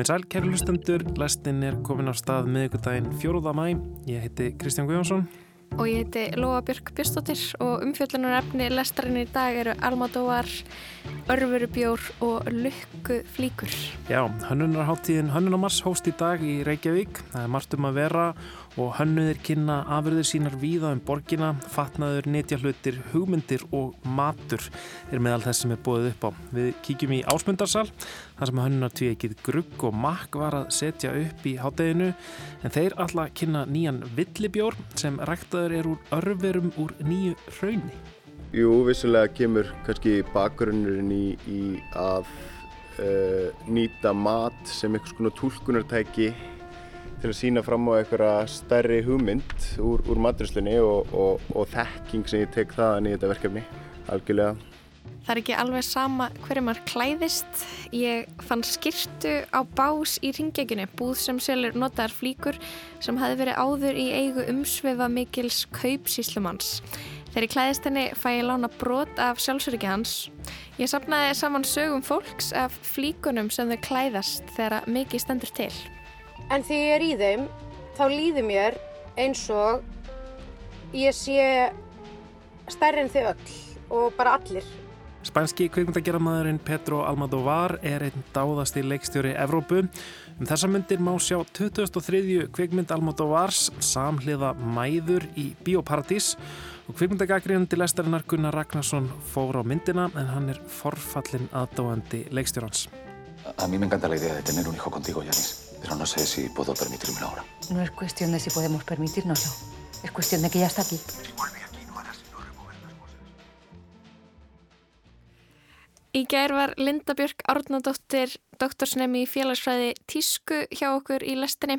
Komið sæl, kæri lustendur, lestin er komin á stað miðugudaginn 4. mæ. Ég heiti Kristján Guðjónsson. Og ég heiti Lóa Björk Björnstóttir og umfjöldunar efni lestarinn í dag eru Almadóvar, Örverubjór og Lukkuflíkur. Já, hönnunarháttíðin Hönnunamars hóst í dag í Reykjavík. Það er margt um að vera og hönnuðir kynna afurðir sínar víða um borgina, fatnaður, netjahlutir, hugmyndir og matur er meðal þess sem er bóðið upp á. Við kíkjum í ásmundarsal, þar sem hönnunartví ekkið grugg og makk var að setja upp í hátteginu, en þeir alltaf kynna nýjan villibjór sem ræktaður er úr örverum úr nýju hraunni. Jú, vissulega kemur kannski bakgrunnurinn í, í að uh, nýta mat sem einhvers konar tólkunartæki til að sína fram á einhverja stærri hugmynd úr, úr maturslunni og, og, og þekking sem ég tek þaðan í þetta verkefni, algjörlega. Það er ekki alveg sama hverju maður klæðist. Ég fann skirtu á bás í ringjeginu, búð sem selur notaðar flíkur sem hafi verið áður í eigu umsvefa mikils kaupsíslumanns. Þegar ég klæðist henni fæ ég lána brot af sjálfsöryggi hans. Ég sapnaði saman sögum fólks af flíkunum sem þau klæðast þegar mikið stendur til. En þegar ég er í þeim, þá líður mér eins og ég sé stærri en þau öll og bara allir. Spænski kvikmyndagerðamæðurinn Pedro Almodovar er einn dáðasti leikstjóri Evrópu. Um þessa myndir má sjá 2003. kvikmynd Almodovars samhliða mæður í Bíóparadís og kvikmyndagagriðandi lestarinnar Gunnar Ragnarsson fór á myndina en hann er forfallin aðdáandi leikstjórans. A mí me encanta la idea de tener un hijo contigo, Yanis. Pero no sé si puedo permitírmelo ahora. No es cuestión de si podemos permitírnoslo. Es cuestión de que ya está aquí. Si Í gær var Linda Björk Árnadóttir, doktorsnemi í félagsfræði Tísku hjá okkur í lestinni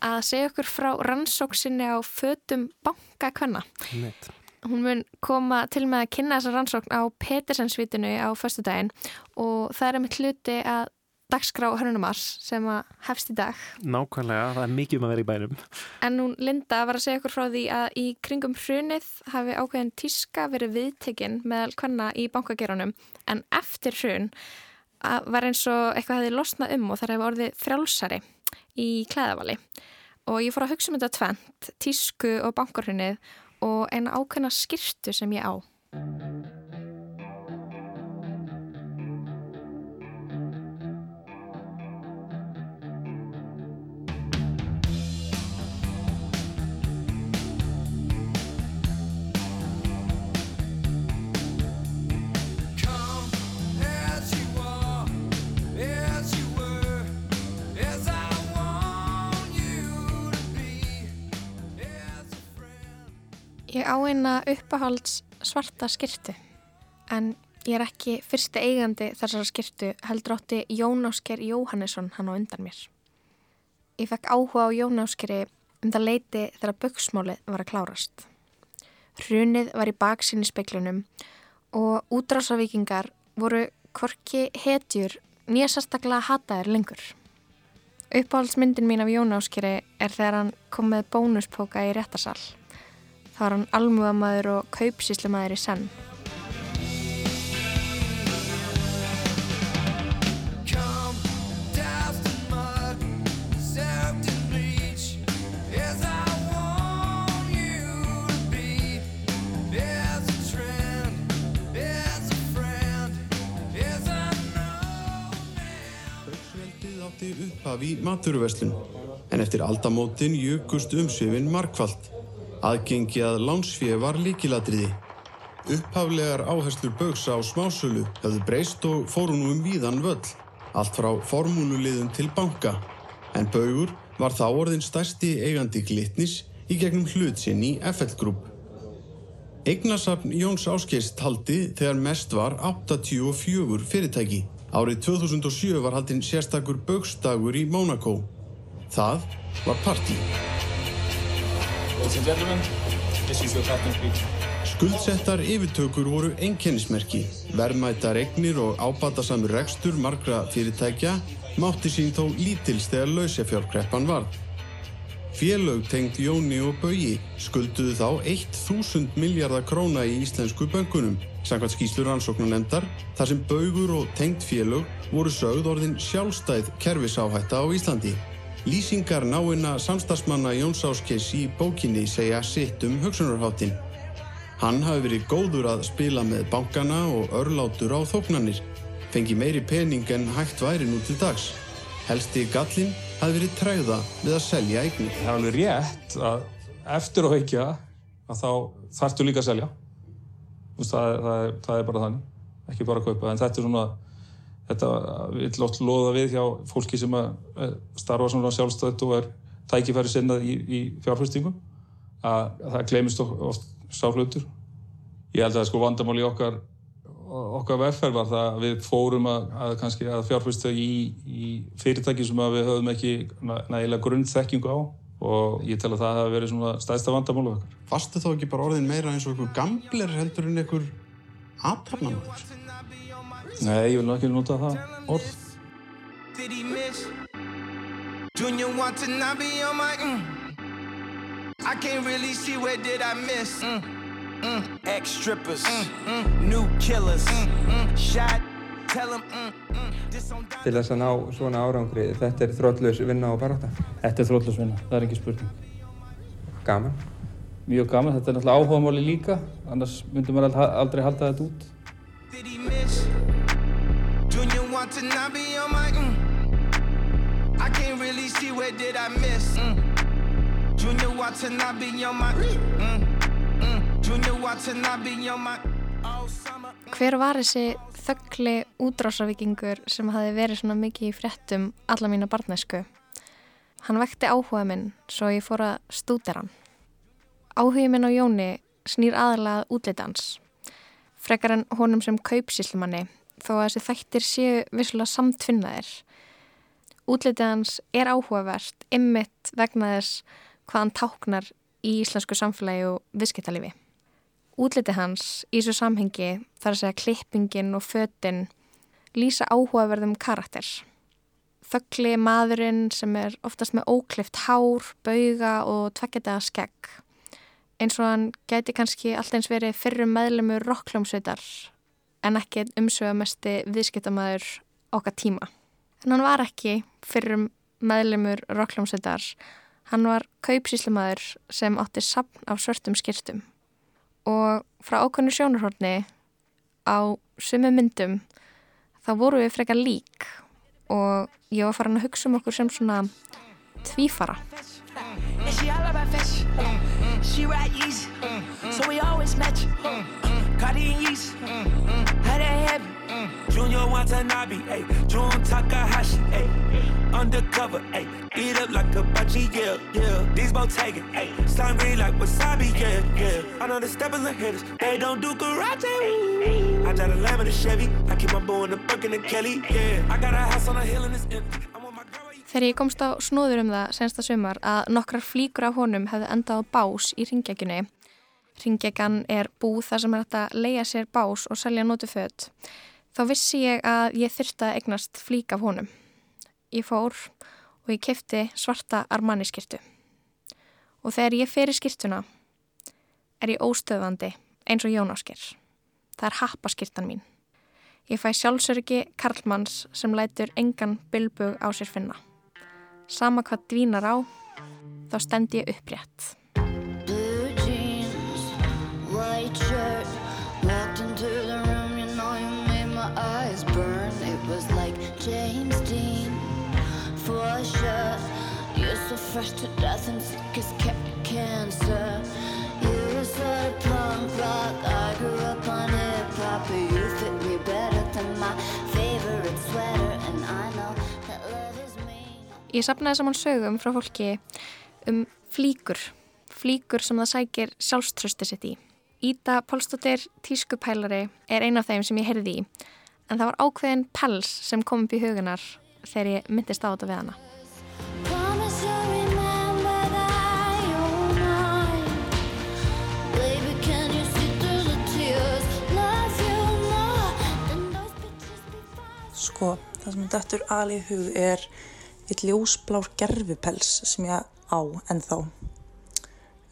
að segja okkur frá rannsóksinni á fötum bankakvenna. Neitt. Hún mun koma til með að kynna þessa rannsókn á Petersensvítinu á förstu daginn og það er með hluti að dagskrá hörnumars sem að hefst í dag. Nákvæmlega, það er mikið um að vera í bænum. En hún Linda var að segja okkur frá því að í kringum hrunið hafi ákveðin tíska verið viðtekinn meðal hvenna í bankageranum en eftir hrun var eins og eitthvað hefði losnað um og það hefði orðið frjálsari í klæðavali. Og ég fór að hugsa um þetta tvent, tísku og bankarhunnið og eina ákveðna skirtu sem ég á. Ég á eina uppahalds svarta skirtu en ég er ekki fyrsti eigandi þessara skirtu heldur átti Jón Ásker Jóhannesson hann á undan mér. Ég fekk áhuga á Jón Áskeri um það leiti þegar bögsmálið var að klárast. Hrunið var í baksinni speiklunum og útrásavíkingar voru korki hetjur nýja sérstaklega hataðir lengur. Uppáhaldsmyndin mín af Jón Áskeri er þegar hann kom með bónuspóka í réttasall. Það var hann almúðamæður og kaupsíslumæður í senn. Bauksveldið átti upphaf í maturverslun en eftir aldamótin jökust umsvifin markvallt. Aðgengi að lánsfið var líkiladriði. Upphaflegar áherslur Bauks á smásölu höfðu breyst og fóru nú um víðan völl, allt frá formúluliðum til banka. En Baugur var þá orðin stærsti eigandi glitnis í gegnum hlut sinn í FL Group. Eignasafn Jóns Áskeis taldi þegar mest var 84 fyrirtæki. Árið 2007 var haldinn sérstakur Baugsdagur í Mónakó. Það var partí. Skuldsettar yfirtökur voru einkennismerki. Verðmætar eignir og ábatasamur rekstur margra fyrirtækja mátti sín þó lítils þegar lausefjárkreppan varð. Félög tengt Jóni og Bögi skulduðu þá 1000 miljardar króna í íslensku böngunum samkvæmt skýslur rannsóknarnefndar þar sem Bögur og tengt félög voru sögð orðin sjálfstæð kerfisáhætta á Íslandi. Lýsingar náina samstagsmanna Jóns Áskes í bókinni segja sitt um hugsunarháttin. Hann hafi verið góður að spila með bankana og örlátur á þóknanir, fengi meiri pening en hægt væri nú til dags. Helsti gallin hafi verið træða við að selja eignir. Það er alveg rétt að eftir að veikja að þá þarftu líka að selja. Það, það, það er bara þannig, ekki bara að kaupa. En þetta er svona, þetta vil oft loða við hjá fólki sem að starfa svona sjálfstætt og er tækifæri sinnað í, í fjárfæstingum að það glemist oft sá hlutur. Ég held að sko vandamál í okkar, okkar vegferð var það að við fórum að, að, að fjárfæsta í, í fyrirtæki sem við höfum ekki nægilega grunnþekkingu á og ég tel að það hafi verið svona stæðsta vandamál okkar. Fastu þá ekki bara orðin meira eins og einhver gambler heldur en einhver aðtapnamöður? Nei, ég vil ekki nota það orð. Junior want to not be on my mm. I can't really see where did I miss mm. Mm. Ex-strippers New killers Shot Tell them Til þess að ná svona árangri þetta er þrótlaus vinna og baráta Þetta er þrótlaus vinna, það er ekki spurning Gaman Mjög gaman, þetta er náttúrulega áhugamáli líka annars myndum maður aldrei halda þetta út want to not be on my mm. I can't really see where did I miss mm. Junior want to not be on my mm. Mm. Junior want to not be on my summer Hver var þessi þöggli útrásavíkingur sem hafi verið svona mikið í fréttum alla mína barnæsku? Hann vekti áhuga minn svo ég fór að stúdera hann. Áhuga minn á Jóni snýr aðalega útlitans. Frekar en honum sem kaupsíslumanni þó að þessi þættir séu vissulega samtfinnaðir. Útlitið hans er áhugavert ymmit vegna þess hvað hann táknar í íslensku samfélagi og viðskiptalifi. Útlitið hans í þessu samhengi þar að segja klippingin og föttin lýsa áhugaverðum karakter. Þöggli maðurinn sem er oftast með óklift hár, bauga og tveggjadaða skegg. Eins og hann gæti kannski alltaf verið fyrrum meðlemur rockljómsveitar en ekki umsögamesti viðskiptamæður okkar tíma. En hann var ekki fyrrum meðlemur rockljómsveitar. Hann var kaupsíslumæður sem átti sapn af svörtum skirtum og frá ákveðnu sjónarhorni á sumu myndum þá voru við frekar lík. Og ég var farin að hugsa um okkur sem svona tvífara Junior Watanabe, ayy, Jun Takahashi, ayy, undercover, ayy, eat up like a bachi, yeah, yeah. These Bottega, ayy, slime green like wasabi, yeah, yeah. I know the steppers are hitters, they don't do karate, ooh. I got a lamb in a Chevy, I keep my bow in the Buck and the Kelly, yeah. I got a house on a hill and it's empty. Þegar ég komst á snóður um það sensta sumar að nokkrar flíkur af honum hefði endað á bás í ringjækjunni. Ringjækjan er búð þar sem er hægt að leia sér bás og selja nótu född þá vissi ég að ég þyrta að egnast flík af honum. Ég fór og ég kefti svarta Armani skirtu. Og þegar ég fer í skirtuna er ég óstöðandi eins og Jónásker. Það er happaskirtan mín. Ég fæ sjálfsörgi Karlmanns sem lætur engan bilbug á sér finna. Sama hvað dvínar á, þá stend ég upprétt. Blue jeans, white shirt, fresh to death and sick as cancer. You were sort of punk rock, I grew up on hip-hop, but you fit me better than my favorite sweater, and I know that love is Ég sapnaði saman sögum frá fólki um flíkur, flíkur sem það sækir sjálfströsti sitt í. Íta Pálsdóttir tískupælari er eina af þeim sem ég heyrði í, en það var ákveðin pels sem kom upp í hugunar þegar ég myndist á þetta við hana. Sem dættur alið hug er eitt ljósblár gerfupels sem ég á ennþá.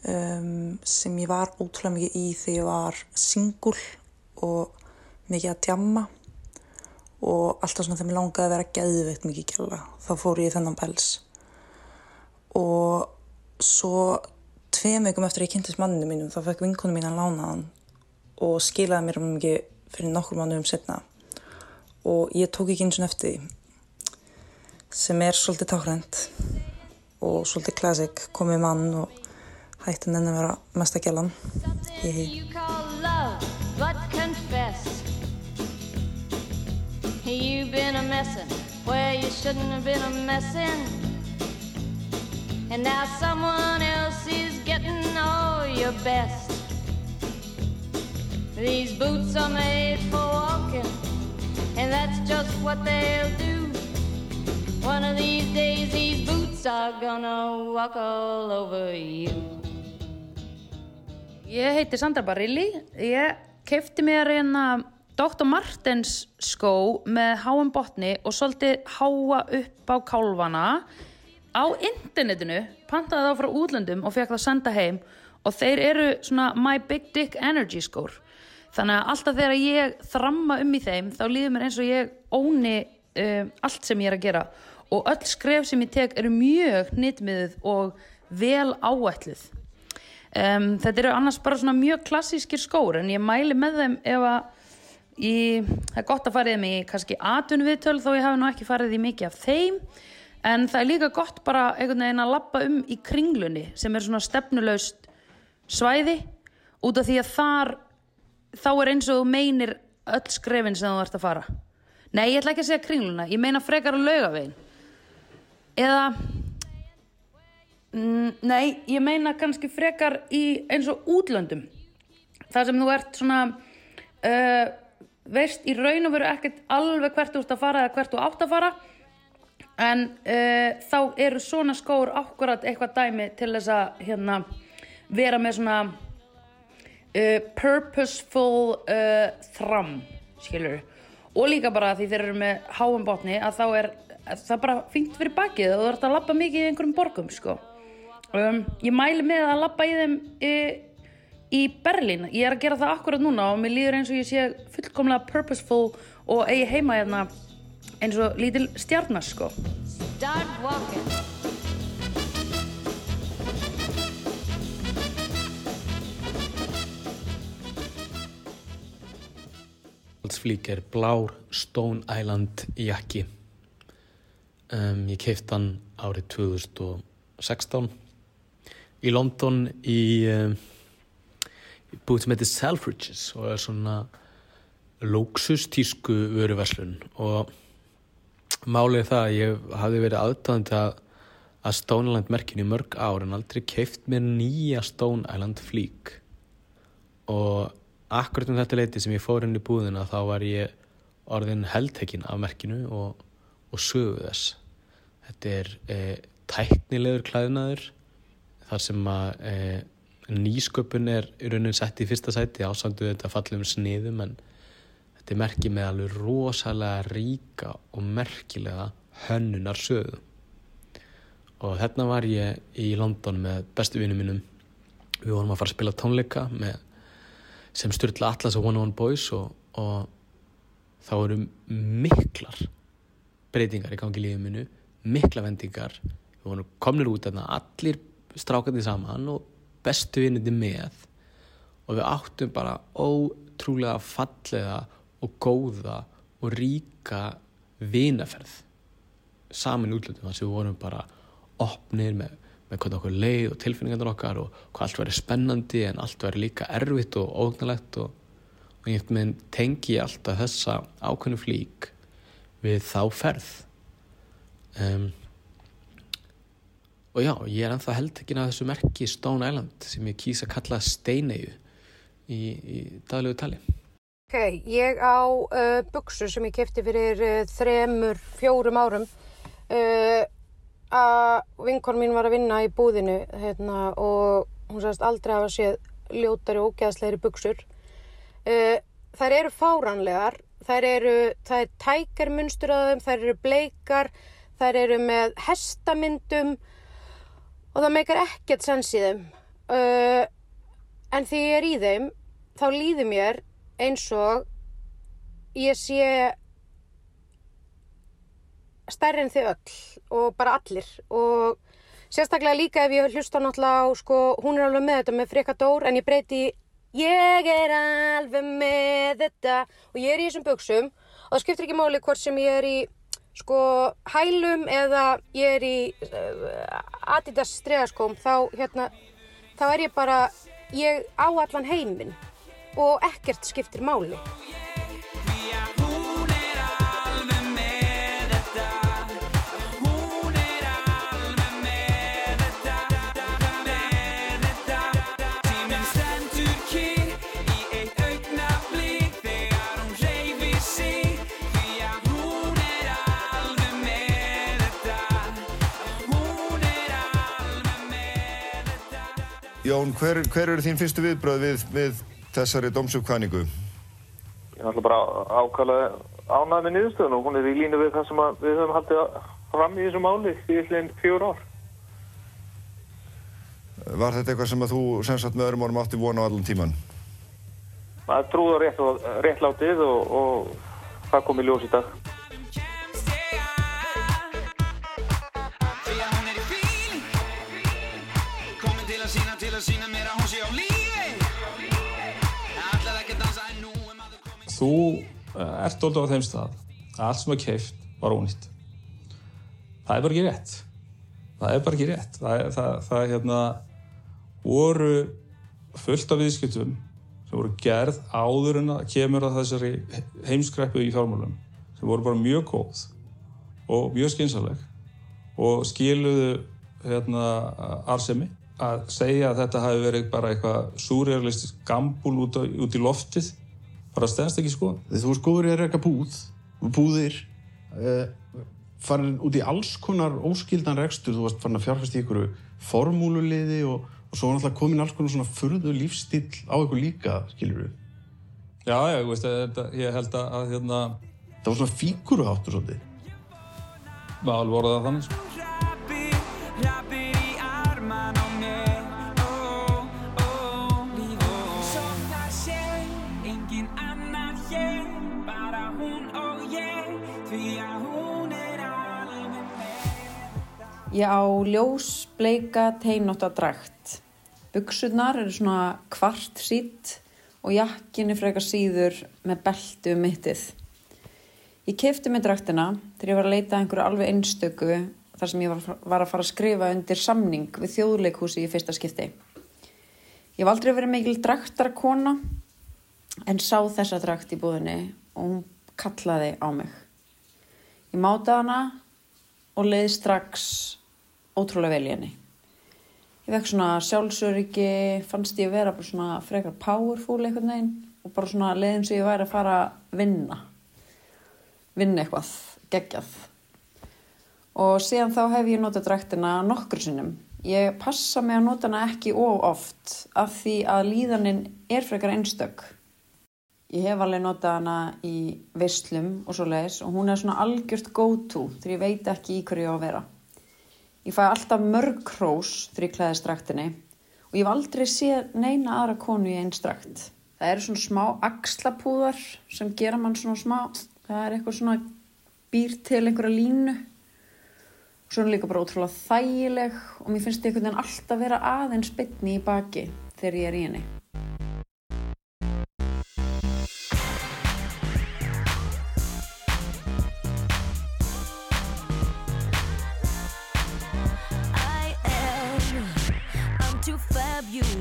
Um, sem ég var ótrúlega mikið í þegar ég var singul og mikið að djamma og alltaf svona þegar mér langaði að vera geðveitt mikið kjalla þá fór ég þennan pels. Og svo tveim veikum eftir að ég kynntist manninu mínum þá fekk vinkonu mín að lána hann og skilaði mér um mikið fyrir nokkur mánuðum setna og ég tók ekki eins og því sem er svolítið táhrænt og svolítið classic. Komið mann og hætti henni að vera mesta gælan ég confess. You've been a messin' where you shouldn't have been a messin' And now someone else is getting all your best. These boots are made for walking And that's just what they'll do One of these days these boots are gonna walk all over you Ég heiti Sandra Barilli Ég kefti mér hérna Dr. Martens skó með háum botni og svolítið háa upp á kálvana á internetinu, pantaði þá frá útlöndum og fekk það senda heim og þeir eru svona my big dick energy skór. Þannig að alltaf þegar ég þramma um í þeim þá líður mér eins og ég óni uh, allt sem ég er að gera og öll skref sem ég tek eru mjög nýttmiðuð og vel áætluð. Um, þetta eru annars bara svona mjög klassískir skór en ég mæli með þeim ef að Í, það er gott að farið með í kannski atvinnviðtöl þó ég hafi nú ekki farið í mikið af þeim en það er líka gott bara einhvern veginn að lappa um í kringlunni sem er svona stefnulegst svæði út af því að þar þá er eins og þú meinir öll skrefin sem þú ert að fara. Nei ég ætla ekki að segja kringluna ég meina frekar að lauga veginn eða mm, nei ég meina kannski frekar í eins og útlöndum. Þar sem þú ert svona uh, veist í raun og veru ekkert alveg hvert þú ert að fara eða hvert þú átt að fara en uh, þá eru svona skór ákvarðat eitthvað dæmi til þess að hérna, vera með svona uh, purposeful uh, þram skilur og líka bara því þeir eru með háum botni að þá er það bara fengt fyrir bakið og þú ert að lappa mikið í einhverjum borgum sko. um, ég mæli með að lappa í þeim í Berlín. Ég er að gera það akkurat núna og mér líður eins og ég sé fullkomlega purposeful og eigi heima hérna eins og lítil stjarnar sko. Start walking Flík er blár Stone Island jakki. Um, ég keift hann árið 2016 í London í um, búið sem heitir Selfridges og er svona lóksustísku vöruverslun. Og málið það að ég hafði verið aðtáðandi að, að Stone Island merkinu í mörg ár en aldrei keift mér nýja Stone Island flík. Og akkurat um þetta leiti sem ég fór inn í búðina þá var ég orðin heldtekinn af merkinu og, og sögu þess. Þetta er e, tæknilegur klæðnaður þar sem að e, nýsköpun er í raunin sett í fyrsta sæti ásandu þetta fallum sniðum en þetta er merkið með alveg rosalega ríka og merkilega hönnunar sögu og hérna var ég í London með bestu vinum mínum. Við vorum að fara að spila tónleika með, sem Sturla Atlas og One on One Boys og, og þá eru miklar breytingar í gangi lífið minu mikla vendingar. Við vorum komnir út þarna allir strákandi saman og bestu vinnindi með. Og við áttum bara ótrúlega fallega og góða og ríka vinaferð. Saman útlutum þar sem við vorum bara opnir með, með hvað okkur leið og tilfinningarnar okkar og hvað allt væri spennandi en allt væri líka erfitt og ógnalegt og, og ég með tengi alltaf þessa ákveðnu flík við þá ferð. Um, og já, ég er ennþá heldekinn af þessu merki Stone Island sem ég kýsa að kalla steinegu í, í daglegu tali. Ok, ég á uh, buksu sem ég kefti fyrir uh, þremur, fjórum árum. Uh, að vinkon mín var að vinna í búðinu hérna, og hún sagðist aldrei hafa séð ljótari og ógeðslegri buksur uh, þær eru fáranlegar þær eru, það er tækarmunstur á þeim, þær eru bleikar þær eru með hestamyndum og það meikar ekkert sens í þeim. Uh, en því ég er í þeim þá líður mér eins og ég sé stærri en þau öll og bara allir. Og sérstaklega líka ef ég hlusta náttúrulega á sko, hún er alveg með þetta með frekadór en ég breyti ég er alveg með þetta. Og ég er í þessum buksum og það skiptir ekki máli hvort sem ég er í sko hælum eða ég er í uh, Adidas stregaskóm þá hérna þá er ég bara ég á allan heiminn og ekkert skiptir máli Jón, hver, hver eru þín fyrstu viðbröð við, við þessari dómsugkvæningu? Ég er alltaf bara ákvæmlega ánægð með niðurstöðun og hún er í línu við það sem við höfum haldið fram í þessu máli í hlinn fjór ár. Var þetta eitthvað sem að þú sem sagt með öðrum orðum átti vona á allan tíman? Maður trúði á rétt, réttlátið og, og það kom í ljós í dag. Komin til að sína, mér að hún sé á lífi Allar ekki dansa en nú er maður Þú eh, ert alltaf á þeim stað að allt sem er keift var ónýtt. Það er bara ekki rétt. Það er bara ekki rétt. Það, er- það, það hérna, voru fullt af viðskiptum sem voru gerð áður en að kemur að þessari heimskreppu í fjármálum sem voru bara mjög góð og mjög skynsaleg og skiluðu hérna, arsemi að segja að þetta hafi verið bara eitthvað súrealistisk gambúl út, út í loftið bara stendst ekki sko Þú varst góður í að reyka búð, búðir, uh, farin út í alls konar óskildan rekstur, þú varst farin að fjárfæst í ykkur formúluliði og, og svo var náttúrulega komin alls konar svona furðu lífstíl á ykkur líka, skilur við. Já, já, ég veist, þetta, ég held að, að hérna... Það var svona fíkuruháttur svolítið. Já, alveg voru það þannig, sko. Ég á ljós bleika teinóttadragt. Buksurnar eru svona kvart sítt og jakkin er frekar síður með belti um mittið. Ég kefti með draktina þegar ég var að leita einhverju alveg einstöku þar sem ég var, var að fara að skrifa undir samning við þjóðleikhúsi í fyrsta skipti. Ég hef aldrei verið mikil draktarakona en sá þessa drakt í búðinni og hún kallaði á mig. Ég mátaði hana og leið strax ótrúlega vel í henni. Ég vekk svona sjálfsöryggi, fannst ég vera bara svona frekar powerful einhvern veginn og bara svona leiðin sem ég væri að fara að vinna. Vinna eitthvað, geggjað. Og síðan þá hef ég notað dræktina nokkur sinnum. Ég passa mig að nota hana ekki of oft af því að líðanin er frekar einstök. Ég hef alveg notað hana í veislum og svo leiðis og hún er svona algjört go-to þegar ég veit ekki í hverju ég á að vera. Ég fæ alltaf mörg ég klæðist draktinni og ég hef aldrei séð neina aðra konu í einn drakt. Það eru svona smá axlapúðar sem gera mann svona smá, það er eitthvað svona býr til einhverja línu. Svo hún líka bara ótrúlega þægileg og mér finnst ég einhvern veginn alltaf vera aðeins bytni í baki þegar ég er í henni.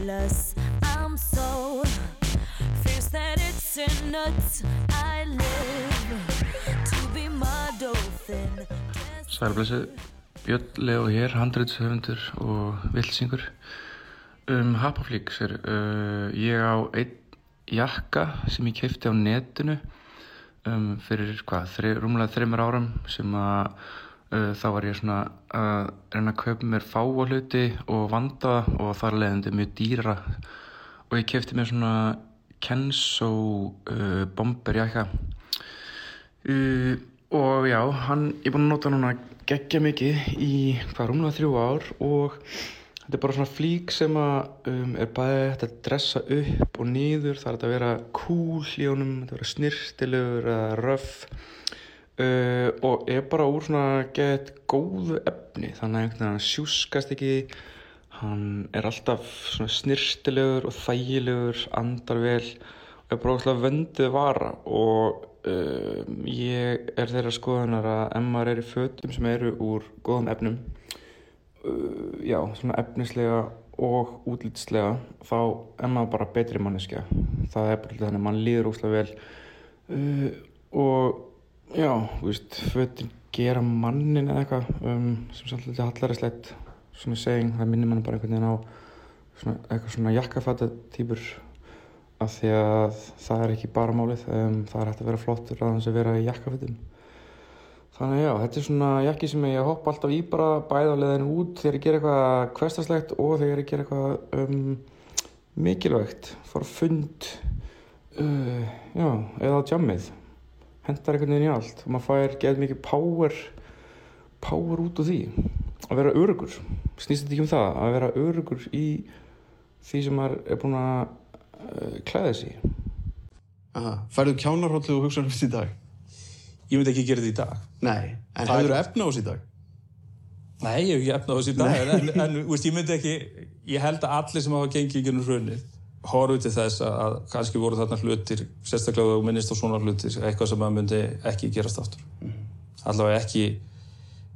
Fabulous. I'm so fierce that it's in nuts. I live to be my dolphin. Sælblessu, Björn Leo hér, handreitshöfundur og vilsingur. Um Happaflix er, uh, ég á einn jakka sem ég kefti á netinu um, fyrir hvað, þri, rúmlega þreymur árum sem að þá var ég svona að reyna að kaupa mér fáa hluti og vanda og þar leiðandi mjög dýra. Og ég kefti mér svona Kenzo uh, bomberjakka uh, og já, hann, ég er búinn að nota hann núna geggja mikið í hvað rúmlega þrjú ár og Þetta er bara svona flík sem að um, er bæði hægt að dressa upp og niður. Það er að vera cool í honum, þetta vera snirtilegur röff uh, og er bara úr svona gett góðu efni. Þannig að hann sjúskast ekki, hann er alltaf svona snirtilegur og þægilegur, andar vel og er bara óslega vöndið vara. Og um, ég er þeirra skoðunar að ef maður er í fötum sem eru úr góðum efnum uh, já, svona efnislega og útlýtslega þá maður bara betri manneskja. Það er bara þannig að mann líður óslega vel. Uh, og já, þú veist, fötin gera mannin eða eitthvað um, sem svolítið hallaræslegt svona seging, það minnir mann bara einhvern veginn á svona, eitthvað svona jakkafata týpur af því að það er ekki bara málið um, það er hægt að vera flottur að þess að vera í jakkafutum Þannig já, þetta er svona jakki sem ég hoppa alltaf í bara bæða á leðinu út þegar ég ger eitthvað hverstarslegt og þegar ég ger eitthvað um, mikilvægt, fara fund, uh, já, eða á jammið. Hendar einhvern veginn í allt og maður fær geð mikið power, power út úr því. Að vera örugur, snýst þetta ekki um það, að vera örugur í því sem maður er búinn að uh, klæða sig í. Aha, færðu kjánarhóllu og hugsaðum þetta í dag? Ég myndi ekki gera þetta í dag. Nei, en Það hefur er- efna á þessu í dag? Nei, ég hef ekki efna á þessu í dag, en, en, en veist, ég myndi ekki, ég held að allir sem hafa gengið í gennum hrunið horfðu til þess að, að kannski voru þarna hlutir, sérstaklega og minnist á svona hlutir, eitthvað sem maður myndi ekki gerast aftur. Allavega ekki,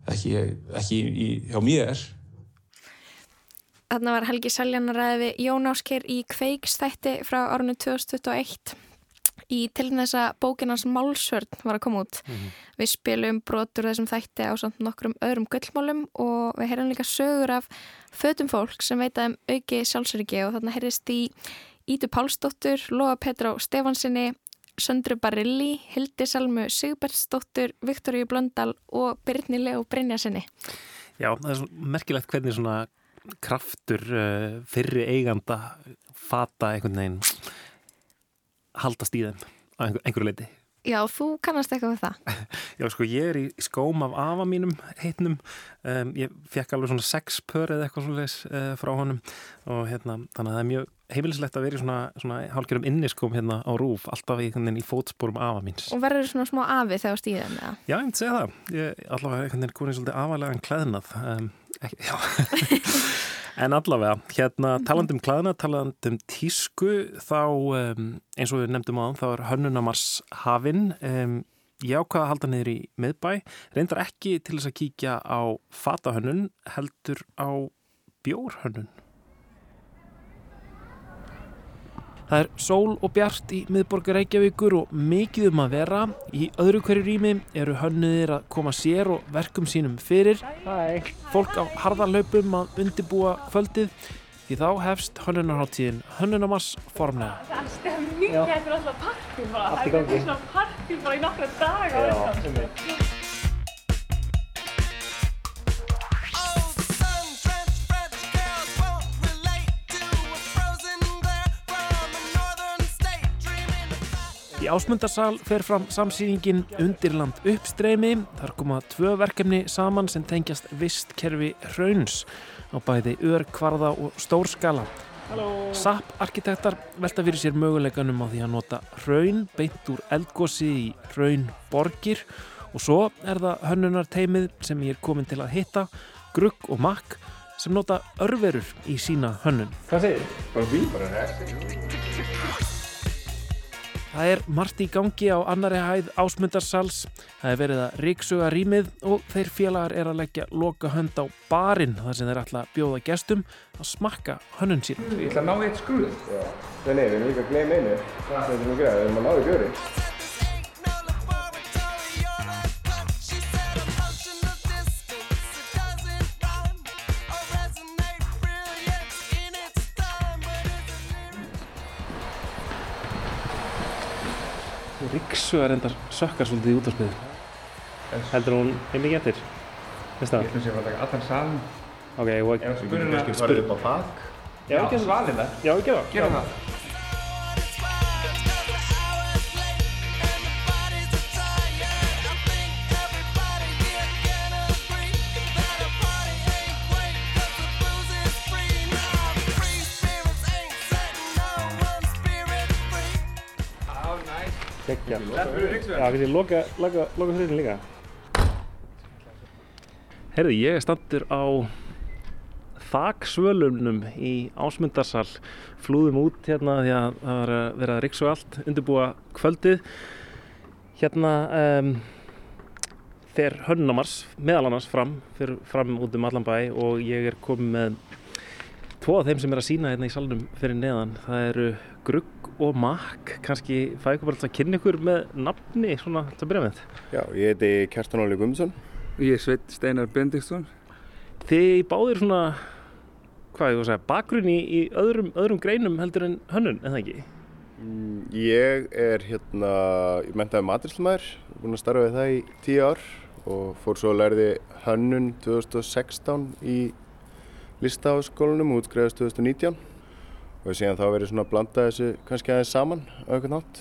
ekki, ekki í, hjá mér. Þarna var Helgi Seljan að ræða við Jón Ásker í Kveiksþætti frá árunni 2021 í til þess að bókinans Málsvörn var að koma út. Við spilum brotur þessum þætti á samt nokkrum öðrum gullmálum og við heyrum líka sögur af fötum fólk sem veit að um auki sjálfsöryggi og þarna heyrist í Ídu Pálsdóttur, Lóa Petró Stefansinni, Söndru Barilli, Hildi Salmu Sigbertsdóttur, Viktoríu Blöndal og Birni Leo Brynjarsinni. Já, það er svo merkilegt hvernig svona kraftur uh, fyrri eiganda fata einhvern veginn haldast í þeim á einhver, einhverju leiti. Já, þú kannast eitthvað við það. Já, sko, ég er í skóm af afa mínum heitnum. Um, ég fekk alveg svona sex pör eða eitthvað svona uh, frá honum og hérna, þannig að það er mjög heimilislegt að vera í svona, svona hálfgerðum inniskóm hérna á rúf, alltaf í, í fótsporum afa míns. Og verður svona smá afi þegar stíðum með það. Já, ég myndi segja það. Ég allavega einhvern veginn komin svolítið afalega klæðnað. Um, ekki, já. en allavega, hérna talandum klæðnað, talandum tísku, þá um, eins og við nefndum á þá er hönnunamars hafinn. Um, ég ákvaða að halda niður í miðbæ. Reyndar ekki til þess að kíkja á fatahönnun, heldur á bjórhönnun. Það er sól og bjart í miðborgar Reykjavíkur og mikið um að vera. Í öðru hverju rými eru hönnuðir að koma sér og verkum sínum fyrir. Hæ. Fólk á harðarlaupum að undibúa kvöldið því þá hefst hönnunarháttíðin Hönnunamars formlega. Það er stemming, þetta er alltaf partí bara. Það er svona partí bara í nokkra daga. Í ásmundarsal fer fram samsýningin Undirland uppstreymi. Þar koma tvö verkefni saman sem tengjast vistkerfi hrauns á bæði ör, kvarða og stórskala. SAP arkitektar velta fyrir sér möguleikanum á því að nota hraun beint úr eldgósi í hraunborgir og svo er það hönnunar teimið sem ég er komin til að hitta, Grugg og Makk sem nota örverur í sína hönnun. Hvað segir þið? Bara við bara Það er margt í gangi á annari hæð ásmundarsals. Það er verið að ríksuga rýmið og þeir félagar er að leggja loka hönd á barinn þar sem þeir ætla að bjóða gestum að smakka hönnun sín. Ég ætla að ná eitt skrúð. Nei, nei, við erum líka að gleyma einu. Það er sem við gera, við erum að ná í bjóri. Ríksuga reyndar sökkar svolítið í útvarspiðu. Heldur hún einnig getur? Ég ætlum sér að taka allan salin. Ok, og Ef við getum kannski spur- farið upp á þak. Já, við gerum svalina. Já, við gerum það. Gerum Já. það. Já, við þið loka, loka, loka hurðinni líka. Herði, ég er standur á þaksvölunum í Ásmundarsal. Flúðum út hérna því að það var að vera að riksu allt, undirbúa kvöldið. Hérna um, fer Hönnamars meðal annars fram, fer fram út um allan bæ og ég er komið með tvo af þeim sem er að sína hérna í salnum fyrir neðan. Það eru Grugg og Makk. Kannski fæ ykkur bara til að kynna ykkur með nafni svona til að byrja með. Já, ég heiti Kjartan Óli Guðmundsson. Ég er Sveit Steinar Bendiksson. Þið báðir svona, hvað ég var að segja, bakgrunn í, í öðrum, öðrum greinum heldur en hönnun, en það ekki? Mm, Ég er hérna, ég mentaði matrislamæður, búinn að starfa við það í tíu ár og fór svo að lærði hönnun 2016 í listaháskólanum og útskriðast 2019 og síðan þá verið svona að blanda þessu kannski aðeins saman á einhvern nátt.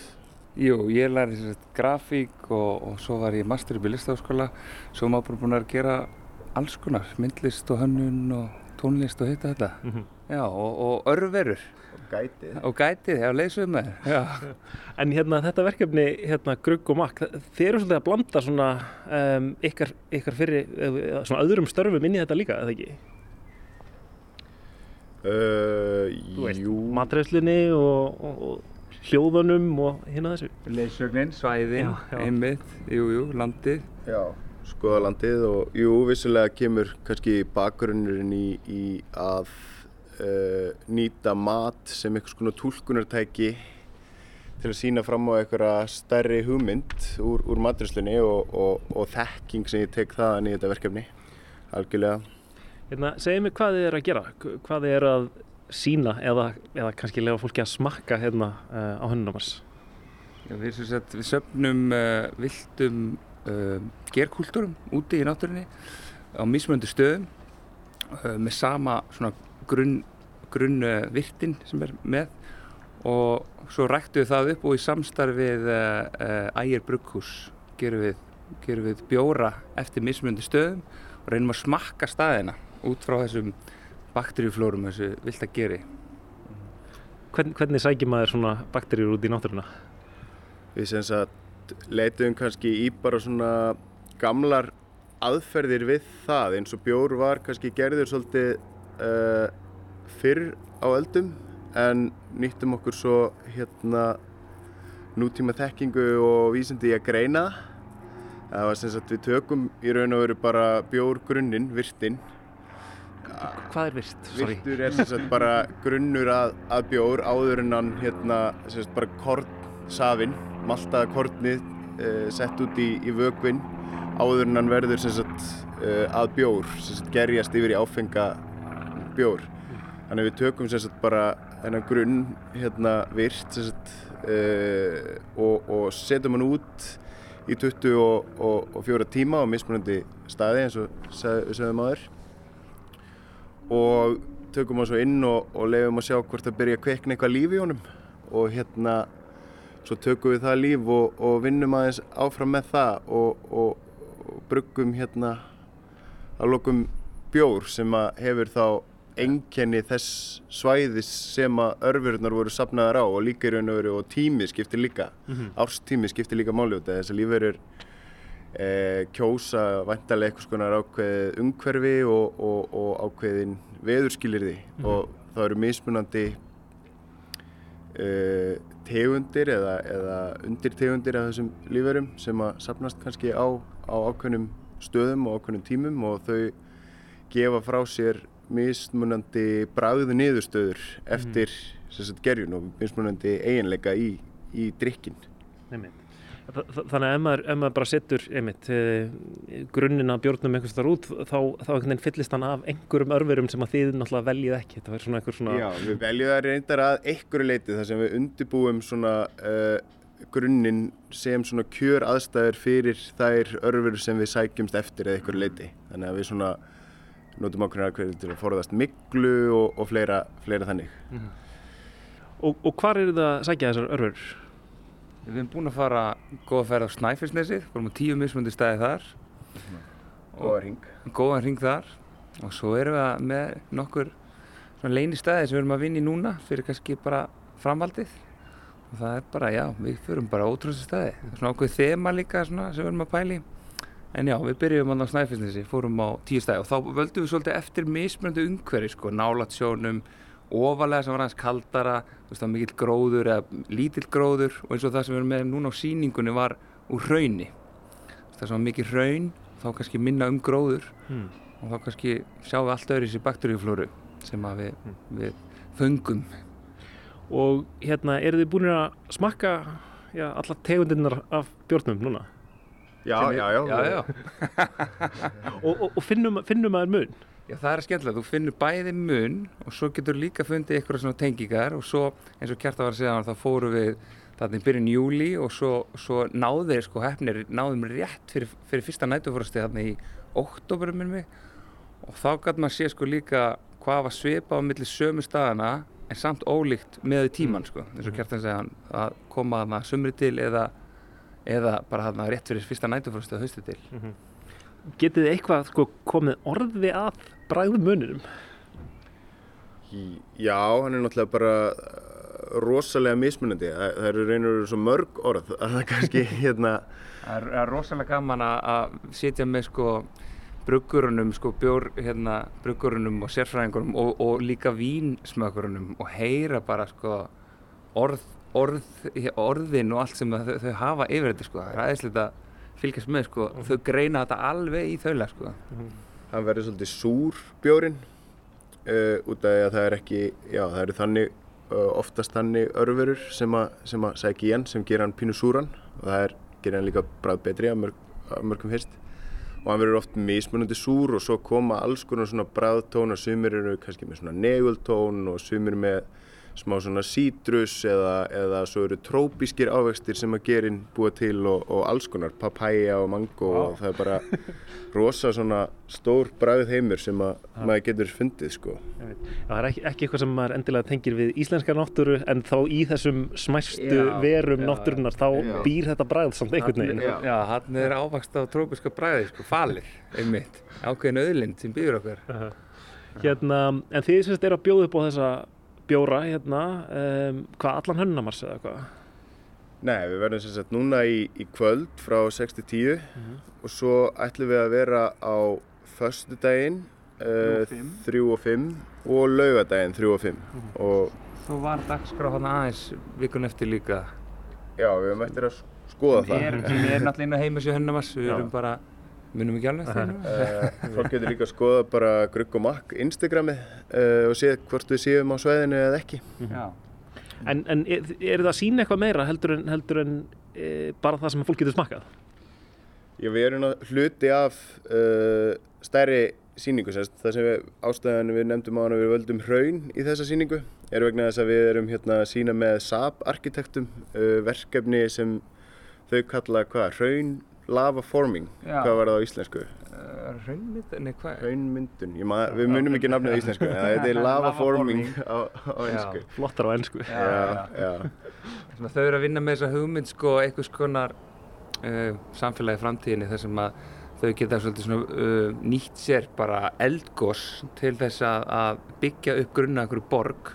Jú, ég lærði sem sagt grafík og, og svo var ég master upp í listaháskóla. Svo maður bara búinn að gera alls konar, myndlist og hönnun og tónlist og hitta þetta. Mhm. Já, og, og örverur. Og gætið. Og gætið, já, leysum með. Já. En hérna þetta verkefni, hérna Grugg og Makk, þið eru svolítið að blanda svona um, ykkar, ykkar fyrir, eh, svona öðrum störfum inn í þetta líka, eða ekki? Uh, matreiðslunni og, og, og hljóðunum og hérna þessu. Leysögnin, svæðin, einmitt, jú, jú, landið. Já, skoða landið og jú, vissulega kemur kannski bakgrunnurinn í, í að uh, nýta mat sem einhvers konar túlkunartæki til að sína fram á einhverja stærri hugmynd úr, úr matrislinni og, og, og þekking sem ég tek þaðan í þetta verkefni, algjörlega. Hérna, segið mér hvað þið eru að gera, hvað þið eru að sína eða, eða kannski lefa fólki að smakka hérna uh, á hönnunamars. Já, við, við söfnum uh, viltum uh, gerkúltúrum úti í náttúrunni á mismunandi stöðum með sama grunn, grunn virtin sem er með og svo ræktum við það upp og í samstarfið ægir brugghús gerum við, gerum við bjóra eftir mismunandi stöðum og reynum að smakka staðina út frá þessum bakteríuflórum, þessu vilt að geri. Hvern, hvernig sækir maður svona bakteríur út í náttúruna? Við sem sagt leituðum kannski í bara svona gamlar aðferðir við það eins og bjór var kannski gerður svolítið uh, fyrr á eldum en nýttum okkur svo hérna nútíma þekkingu og vísindi í að greina það. var sem sagt við tökum í raun og veru bara bjórgrunnin, virtin Hvað er virt? Virtur er sem sagt bara grunnur að, að bjór áður en hann hérna sem sagt bara kornsafinn, maltaða kornið uh, sett út í, í vökvinn áður en hann verður sem sagt uh, að bjór, sem sagt gerjast yfir í áfenga bjór. Þannig við tökum sem sagt bara þennan grunn hérna virt sem sagt uh, og, og setjum hann út í 24 tíma á mismunandi staði eins og sögum aður og tökum hann svo inn og, og leiðum að sjá hvort það byrja að kveikna eitthvað líf í honum og hérna svo tökum við það líf og, og vinnum aðeins áfram með það og, og, bruggum hérna að lokum bjór sem að hefur þá einkenni þess svæðis sem að örfurnar voru sapnaðar á og líka í raun og veru og tími skiptir líka Mhm. árstími skiptir líka máli út af þess að lífverður e, kjósa vantarlega eitthvað skonar ákveðið umhverfi og, og, og ákveðin veðurskilirði Mhm. og það eru mismunandi e, tegundir eða, eða undirtegundir af þessum lífverum sem að sapnast kannski á, á ákveðnum stöðum og ákveðnum tímum og þau gefa frá sér mismunandi bragðu niðurstöður eftir sem sagt, gerjun og mismunandi eiginleika í, í drikkin. Þannig að ef maður, ef maður bara setur einmitt, eh, grunninn að bjórnum einhvers þar út þá, þá fyllist hann af einhverjum örverum sem að þið náttúrulega veljið ekki. Þetta verður svona einhver svona... Já, við veljum það reyndar að einhverju leiti þar sem við undirbúum svona uh, grunninn sem svona kjör aðstæður fyrir þær örfur sem við sækjumst eftir eða einhverju leiti. Þannig að við svona notum ákveðna aðkveður til að forðast miklu og, og fleira, fleira þannig. Mhm. Og, og hvar eru það að sækja þessar örfur? Við erum búin að fara góða ferð á Snæfellsnesið, fórum á tíu mismundi staði þar. Góðan hring. Góðan hring þar. Og svo erum við með nokkur leini staði sem við erum að vinna í núna fyrir kannski bara framhaldið. og það er bara, já, við förum bara ótrúlega staði. Það er svona ákveð þema líka svona, sem við erum að pæli. En já, við byrjum á Snæfellsnesi, fórum á tíu stæði og þá völdum við svolítið eftir mismunandi umhverfi, sko, nálat sjónum, ofalega sem var aðeins kaldara, þú veist, það var mikill gróður eða lítill gróður og eins og það sem við erum með núna á sýningunni var úr hrauni. Það sem var mikið hraun, þá kannski minna um gróður Hmm. og þá kannski sjáum við allt öðru í sér bakteríuflóru sem að við, við föngum. Og hérna, eru þið búin að smakka já, allar tegundirnar af bjórnum núna? Já, er- já, já. já, já. og, og, og finnum, finnum maður mun? Já, það er skemmtilega. Þú finnur bæði mun og svo getur líka fundið eitthvað svona tengingar og svo eins og Kjarta var að segja þá fórum við þarna í byrjun júli og svo, svo náði sko hefnir, náðum rétt fyrir, fyrir fyrsta nætufórasti þarna í oktoberum minn mig. Og þá gæti maður sé sko líka hvað var svipað á milli sömu staðana en samt ólíkt með tíman sko. Eins og Kjartan segja hann að koma þarna sumri til eða, eða bara þarna rétt fyrir fyrsta nætufórasti að hausti til. Getið þið eitthvað sko, komið orði að bræðum muninum? Í- Já, hann er náttúrulega bara uh, rosalega mismunandi. Það, eru reynur svo mörg orð að það kannski hérna... Það er, er rosalega gaman að- að sitja með sko bruggurunum, sko bjór, hérna, bruggurunum og sérfræðingurunum og, og líka vínsmökurunum og heyra bara sko orð, orð, orðin og allt sem þau, þau hafa yfir þetta sko. Það er aðeinslega að fylgjast með sko. Þau greina þetta alveg í þaula sko. Hann verður svolítið súr bjórin uh, út af því að það er ekki, já það eru þannig, uh, oftast þannig örverur sem að, sem að sækja í hann sem gera hann pínu súran og það er, gera hann líka bræð betri að, mörg, að mörgum fyrst. Og hann verður oft mismunandi súr og svo koma alls konar svona bræðtón og sumir eru kannski með svona negultón og sumir með smá svona sítrus eða, eða svo eru trópískir ávextir sem að gerin búa til og, og alls konar, papaya og mango og það er bara rosa svona stór bræð heimur sem að maður getur fundið sko. Já, það er ekki, ekki eitthvað sem maður endilega tengir við íslenska náttúru en þá í þessum smæstu Já, verum já, náttúrunar þá já. býr þetta bræð samt einhvern veginn. Já, hann er ávakst á trópiska bræði, sko, falir, einmitt, ákveðin auðlind sem býður okkur. Hérna, en þið semst eru að bjóða upp á þessa bjóra, hérna, um, hvað allan hönnamars eða hvað? Nei, við verðum sem sagt núna í, í kvöld frá 6 til 10 og svo ætlum við að vera á föstudaginn uh, 3 og 5 og laugadaginn 3 og 5 og Svo var dagskrá hann aðeins vikun eftir líka. já, við höfum eftir að skoða Sem er, það. sem er náttúrulega inn á heimasíu Hönnamars, við erum bara, munum ekki alveg hennu. Uh, fólk getur líka að skoða bara Grugg og Makk Instagramið uh, og séð hvort við séum á sveðinu eða ekki. Já. En, en er, er það að sína eitthvað meira heldur en, heldur en e, bara það sem fólk getur smakkað? Já, við erum hluti af uh, stærri síningu, sérst. það sem við ástæðan við nefndum á hana við völdum hraun í þessa síningu er vegna þess að við erum hérna að sína með SAP arkitektum uh, verkefni sem þau kalla hvað, hraun lava forming, Já. hvað var það á íslensku? Hraunmynd, nei hvað? Ma- við munum ekki nafnið á íslensku, en þetta er lava Lava forming forming. á, á Já. einsku. Flottar á ensku. Já, já. Svona, þau eru að vinna með þessa hugmynd sko, einhvers konar uh, samfélagi í framtíðinni þar sem að þau geta svolítið svona uh, nýtt sér bara eldgós til þess að, að byggja upp grunna einhverju borg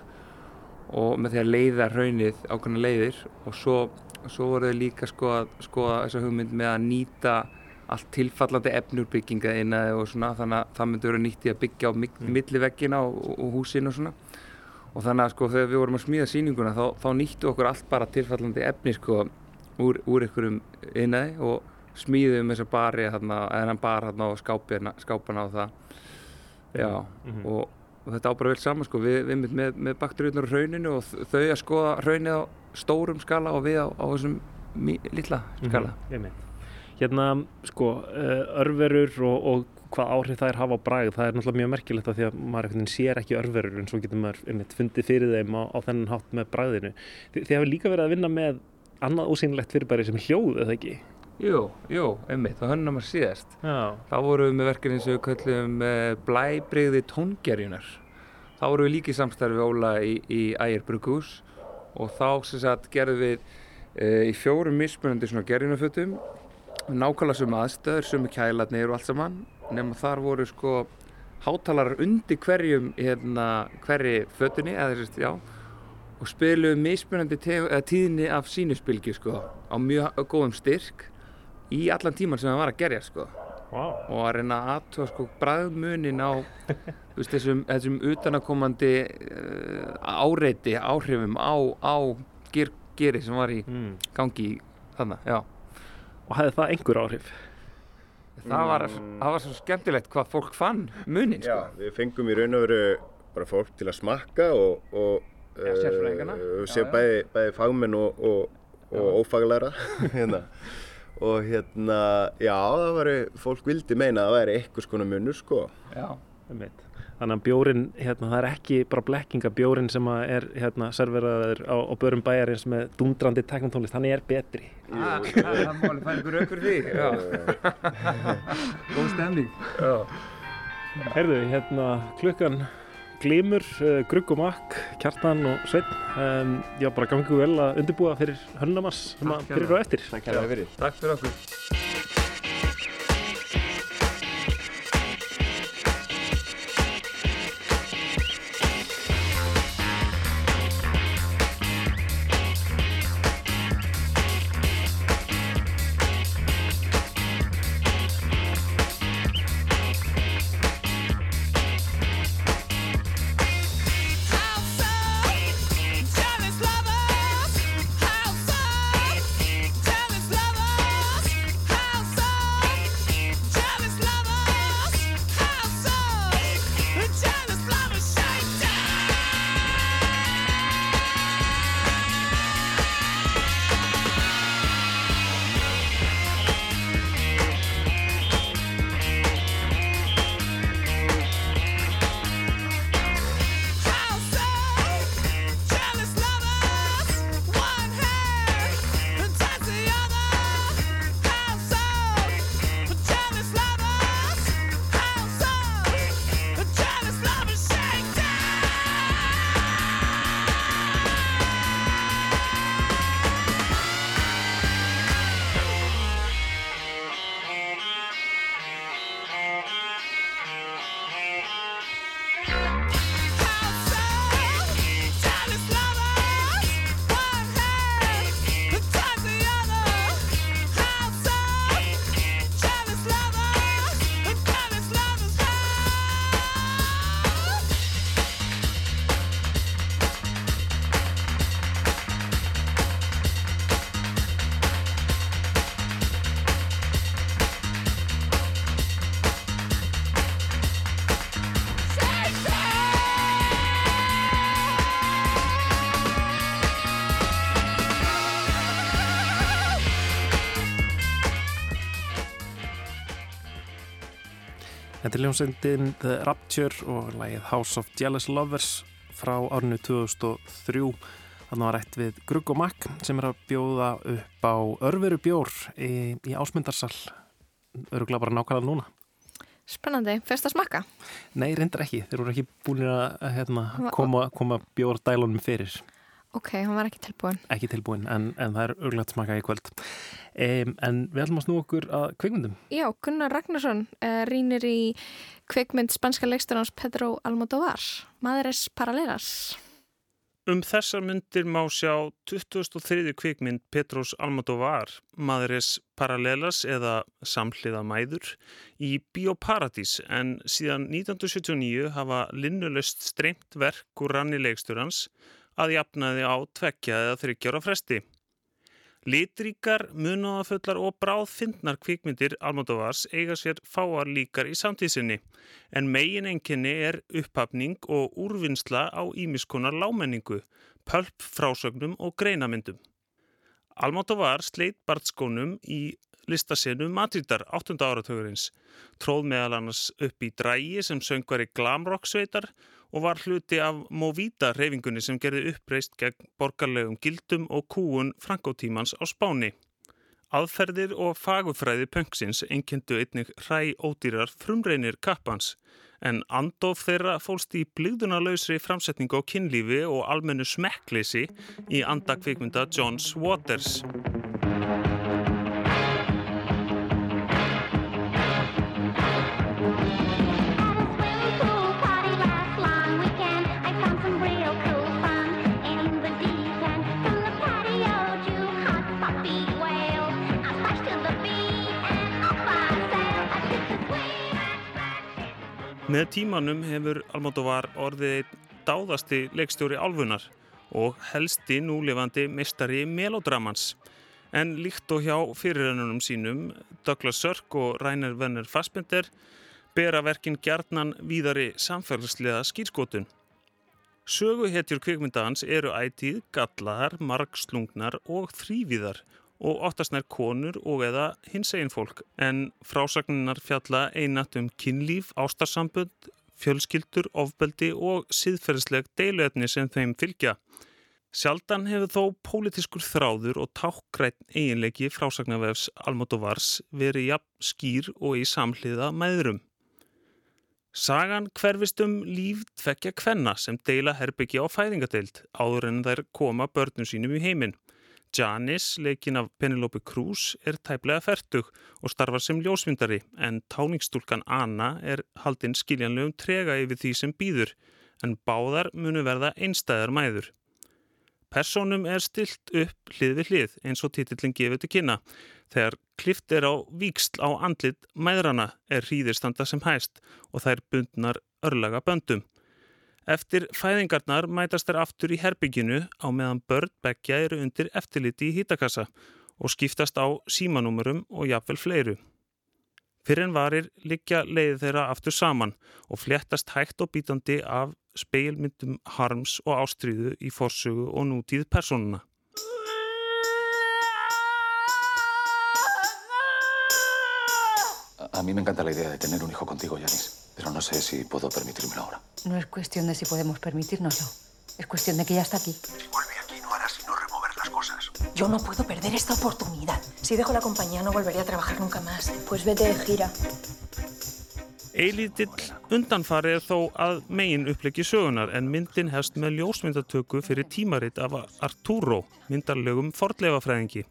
og með því að leiða hraunið ákveðna leiðir og svo, svo voru þau líka sko að skoða þessa hugmynd með að nýta allt tilfallandi efnurbygginga innaði og svona þannig að það myndi vera nýtt í að byggja á mm. milliveggina og, og húsin og svona og þannig að sko þegar við vorum að smíða sýninguna þá, þá nýttu okkur allt bara tilfallandi efni sko úr, úr einhverjum innaði og smíðum þessa bari þarna, eða hann bar þarna og skápina, skápana og það já Mhm. og, og þetta á bara vel saman sko við, við með, með, með bakteríunar á rauninu og þau að skoða raunið á stórum skala og við á, á þessum mí, litla skala Mhm, einmitt. Hérna, sko, uh, örverur og, og hvað áhrif það er hafa á bragð, það er náttúrulega mjög merkilegt af því að maður sér ekki örverur en svo getur maður einmitt fundið fyrir þeim á, á þennan hátt með bragðinu. Þi, þið hefur líka verið að vinna með annað ósýnilegt fyrirbæri sem hljóð, eða ekki? Jú, jú, einmitt, það hönnum að síðast. Já. Þá vorum við með verkefni sem við kallum uh, blæbrigði tóngerjunar. Þá vorum við líka í samstarfi Óla í, í Ægir Brugus og þá sem sagt gerðum við uh, í fjórum mismunandi svona gerjunarfötum nákvæmlega sömu aðstöður, sömu kælarnir og allt saman nema þar voru sko hátalarar undir hverjum hérna, hverri fötunni eða já og spiluðu mismunandi eða tíðni af sínuspilgju sko á mjög góðum styrk í allan tíman sem það var að gerja sko wow. og að reyna að aðtöða sko bræðmunin á veist, þessum, þessum utanakomandi uh, áreiti áhrifum á, á ger, geri sem var í gangi þannig, já Og hefði það einhver áhrif? það var, það var svo skemmtilegt hvað fólk fann munin sko. Já, við fengum í raun og veru bara fólk til að smakka og, og Já, sérfræðingana. uh, Já, sé já. bæði, bæði fagmenn og, og, og ófaglæra hérna. og hérna, já, það væri, fólk vildi meina að það væri eitthvað skona munur sko. Já. Þannig að bjórin, hérna, það er ekki bara blekkinga bjórin sem að er hérna, serveraður á, á börum bæjarins með dundrandi teknotónlist, hann er betri. Ah, það má alveg færa ykkur aukur því já. góð stemning já. Heyrðu, hérna, klukkan glímur, uh, grugg og makk, kjartan og sveinn. Um, já, bara gangu vel að undirbúa fyrir hönnamars sem að fyrir og eftir. Takk fyrir okkur. Þetta er ljónsendin The Rapture og lagið House of Jealous Lovers frá árinu 2003. Þannig var rætt við Grugg og Makk sem er að bjóða upp á örveru bjór í, í ásmundarsal. Öruglega bara nákvæmlega núna. Spennandi, fyrst að smakka? Nei, reyndar ekki. Þeir voru ekki búin að hérna, koma, koma bjórdælunum fyrir. Ok, hann var ekki tilbúin. Ekki tilbúin, en, en það er örgulegt smaka í kvöld. Um, en við ætlum að snú okkur að kvikmyndum. Já, Gunnar Ragnarsson uh, rínir í kvikmynd spanska leiksturans Pedro Almodovar, Madres Paralelas. Um þessar myndir má sjá 2003. kvikmynd Petros Almodovar, Madres Paralelas eða Samhliða mæður í Bíóparadís en síðan 1979 hafa linnulöst streymt verk úr ranni leiksturans að jafnaði á tveggja eða þryggjára fresti. Litríkar, munáðafullar og bráðfindnar kvikmyndir Almodovars eiga sér fáar líkar í samtíðsinni en megin enginni er upphafning og úrvinnsla á ímiskonar lámenningu, pölp frásögnum og greinamyndum. Almodovar sleitt bartskónum í listasenu Madridar 8. áratugurins, tróð meðal annars upp í drægi sem söngvar í glamrock sveitar og var hluti af Movida reyfingunni sem gerði uppreist gegn borgarlegum gildum og kúun frankótímans á Spáni. Aðferðir og fagufræði pönksins einkyndu einnig hræ ódýrar frumreinir kappans, en andof þeirra fólst í blíðunarlausri framsetningu á kynlífi og almennu smekkleysi í andakvikmynda Johns Waters. Með tímanum hefur Almodovar orðið dáðasti leikstjóri álfunar og helsti núlifandi meistari melodramans. En líkt og hjá fyrirrennunum sínum, Douglas Sirk og Rainer Werner Fassbender, bera verkin gjarnan víðari samfélagslega skýrskotun. Söguhetjur kvikmyndans eru ætið, gallaðar, margslungnar og þrývíðar og oftast nær konur og eða hins egin fólk en frásagninar fjalla einat um kynlíf, ástarsambund, fjölskyldur, ofbeldi og siðferðsleg deiluefni sem þeim fylgja. Sjaldan hefur þó pólitískur þráður og tákgrætt eiginleiki frásagnarvefs Almodovars verið jafn skýr og í samhliða meðrum. Sagan hverfist um líf tvekja kvenna sem deila herbyggja á fæðingadeild áður en þær koma börnum sínum í heiminn. Janis, leikin af Penelope Cruz, er tæplega færtug og starfar sem ljósmyndari en táningstúlkan Anna er haldinn skiljanlegum trega yfir því sem býður en báðar munu verða einstæðar mæður. Personum er stilt upp hlið við hlið eins og titillin gefið til kynna. Þegar klift er á víksl á andlit mæðrana er hríðirstanda sem hæst og þær bundnar örlaga böndum. Eftir fæðingarnar mætast þær aftur í herbygginu á meðan börn begja eru undir eftirliti í hýtakassa og skiptast á símanúmurum og jafnvel fleiru. Fyrir en varir liggja leiði þeirra aftur saman og fléttast hægt og bítandi af speilmyndum harms og ástríðu í forsögu og nútíð personuna. A mí me encanta la idea de tener un hijo contigo, Yanis, pero no sé si puedo permitírmelo ahora. No es cuestión de si podemos permitírnoslo. Es cuestión de que ya está aquí. Si vuelve aquí no hará sino remover las cosas. Yo no puedo perder esta oportunidad. Si dejo la compañía no volveré a trabajar nunca más. Pues vete de gira. Eilítill undanfari er þó að megin upplegi sögunar en myndin hefst með ljósmyndatöku fyrir tímaritt af Arturo, myndarlegum fordleifafræðingi.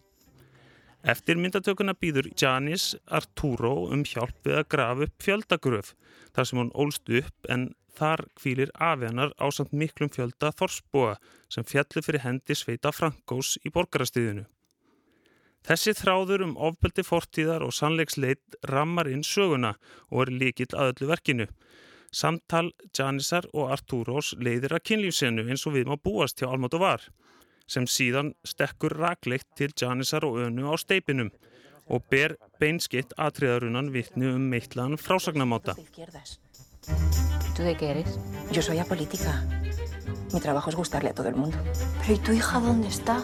Eftir myndatökuna býður Janis Arturo um hjálp við að grafa upp fjöldagröf þar sem hún ólst upp en þar kvílir afhennar á samt miklum fjölda þorsbúa sem fjallu fyrir hendi sveita Frankós í borgarastíðinu. Þessi þráður um ofbeldi fortíðar og sannleiksleit rammar inn söguna og er líkill að öllu verkinu. Samtal Janisar og Artúrós leiðir að kynlífsenu eins og við má búast hjá Almodovar sem síðan stekkur rakleitt til Janisar og önu á steipinum og ber beinskitt atriðarunan vittni um meittlaðan frásagnamáta. ¿Tú de qué eres? Yo soy apolítica. Mi trabajo es gustarle a todo el mundo. Pero ¿y tu hija dónde está?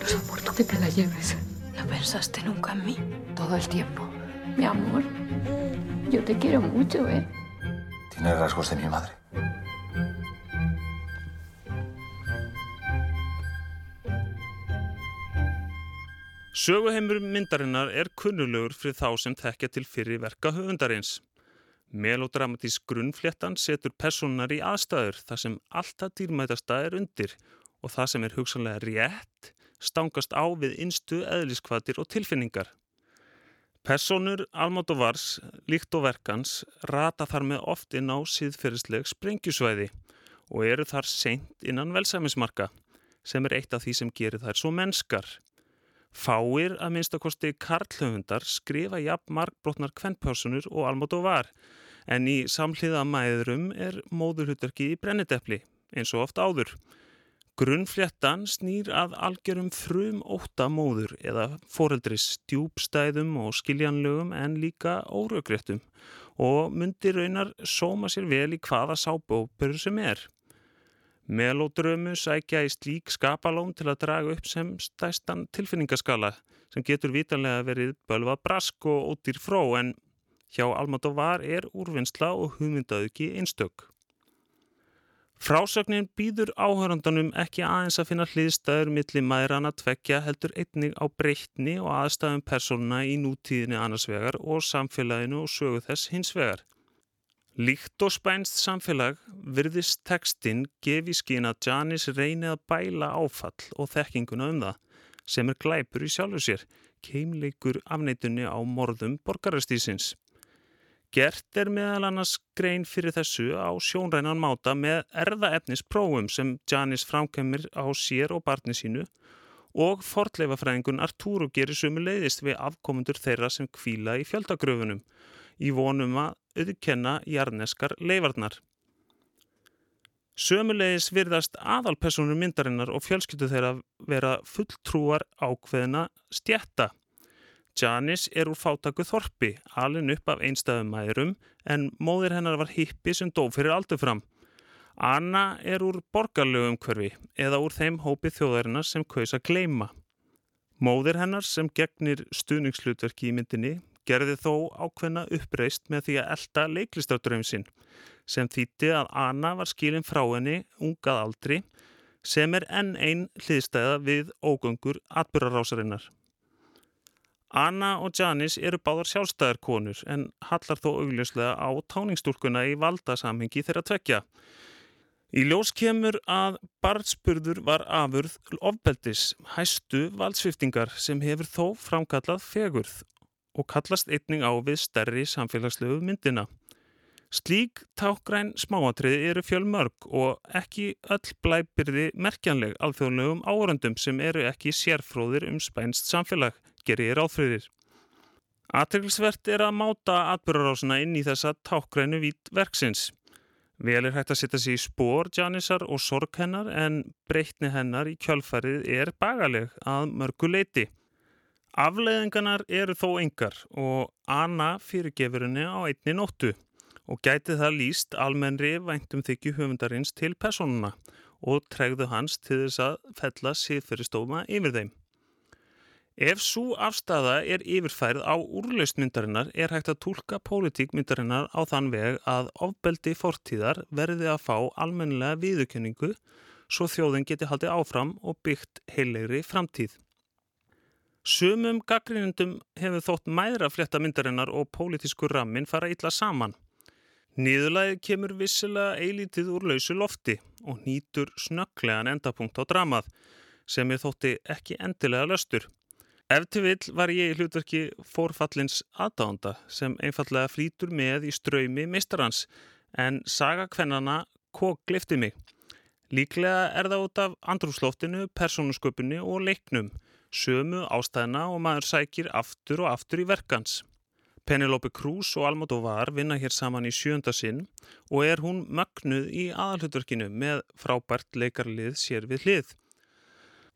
No soporto que te la lleves. ¿No pensaste nunca en mí? Todo el tiempo. Mi amor, yo te quiero mucho, ¿eh? Tiene rasgos de mi madre. Söguheimur myndarinnar er kunnulegur fyrir þá sem þekkja til fyrir verka höfundarins. Melodramatísk grunnfléttan setur personar í aðstæður þar sem alltaf dýrmætasta er undir og það sem er hugsanlega rétt stangast á við innstu eðliskvatir og tilfinningar. Personur Almodovars, líkt og verkans, rata þar með oft inn á síðferðisleg sprengjusvæði og eru þar seint innan velsæmismarka sem er eitt af því sem gerir þær svo mennskar. Fáir að minnstakosti karlhöfundar skrifa jafn markbrotnar kvennpersonur og Almodovar en í samhliða mæðurum er móðurhutverki í brennidepli eins og oft áður. Grunnfléttan snýr að algjörum frum óta móður eða foreldris djúbstæðum og skiljanlegum en líka óröggréttum og myndir raunar sóma sér vel í hvaða sábóperur sem er. Melodrömu sækja í slík skapalóm til að draga upp sem stæstan tilfinningaskala sem getur vitanlega verið bölva brask og ódýr fró en hjá Almodovar er úrvinnsla og hugmyndaauki einstök. Frásögnin býður áhörandanum ekki aðeins að finna hliðstæður milli maðurana tvekja heldur einnig á breytni og aðstæðum persónuna í nútíðinni annars vegar og samfélaginu og sögu þess hins vegar. Líkt og spænst samfélag virðist tekstinn gefi skín að Janis reyni að bæla áfall og þekkinguna um það sem er glæpur í sjálfu sér, keimleikur afneitunni á morðum borgarastísins. Gert er meðal annars grein fyrir þessu á sjónrænan máta með erðaefnisprófum sem Janis framkemur á sér og barni sínu og fortleifafræðingun Artúru gerir sumu leiðist við afkomundur þeirra sem kvíla í fjöldagröfunum í vonum að auðkenna jarneskar leifarnar. Sömulegis virðast aðalpersonur myndarinnar og fjölskyldu þeirra vera fulltrúar ákveðina stjætta. Janice er úr fátaku þorpi, alin upp af einstæðum mæðurum en móðir hennar var hippi sem dó fyrir aldur fram. Anna er úr borgarlögum hverfi eða úr þeim hópi þjóðarinnar sem kaus að gleima. Móðir hennar sem gegnir stuðningslutverki í myndinni gerði þó ákveðna uppreist með því að elda leiklistardraum sinn sem þýtti að Anna var skilin frá henni ungað aldri sem er enn einn hliðstæða við ógöngur atbyrrarásarinnar. Anna og Janice eru báðar sjálfstæðar konur en hallar þó augljóslega á táningstúrkuna í valdasamhengi þeirra tvekja. Í ljós kemur að barnspurður var afurð ofbeldis, hæstu valdsviftingar sem hefur þó framkallað fegurð og kallast einning á við stærri samfélagslegu myndina. Slík tákgræn smáatriði eru fjölmörg og ekki öll blæbyrði merkjanleg alþjóðlegum árandum sem eru ekki sérfróðir um spænst samfélag, gerir ég ráðfröðir. Aðteglisvert er að máta atbyrgarásina inn í þessa tákgrænu vít verksins. Vel er hægt að setja sig í spór Janisar og sorg hennar en breytni hennar í kjölfærið er bagaleg að mörgu leiti. Afleiðinganar eru þó engar og Anna fyrirgefur henni á einni nóttu og gæti það líst almennri væntum þykju höfundarins til personuna og tregðu hans til þess að fella siðferðistóma yfir þeim. Ef svo afstæða er yfirfærið á úrlaustmyndarinnar er hægt að tólka pólitíkmyndarinnar á þann veg að ofbeldi fortíðar verði að fá almennilega viðurkenningu svo þjóðin geti haldið áfram og byggt heilegri framtíð. Sumum gaggrínundum hefur þótt mæðra flétta myndarinnar og pólitísku rammin fara illa saman. Niðurlæðið kemur vissilega eilítið úr lausu lofti og nýtur snögglegan endapunkt á dramað sem er þótti ekki endilega löstur. Ef til vill var ég í hlutverki fórfallins aðdánda sem einfallega flýtur með í ströymi mistarans en saga kvennana kók glifti mig. Líklega er það út af andrúsloftinu, persónusköpunni og leiknum, sömu ástæðina og maður sækir aftur og aftur í verkans. Penelope Cruz og Almodovar vinna hér saman í sjönda sinn og er hún mögnuð í aðalhutverkinu með frábært leikarlið sér við hlið.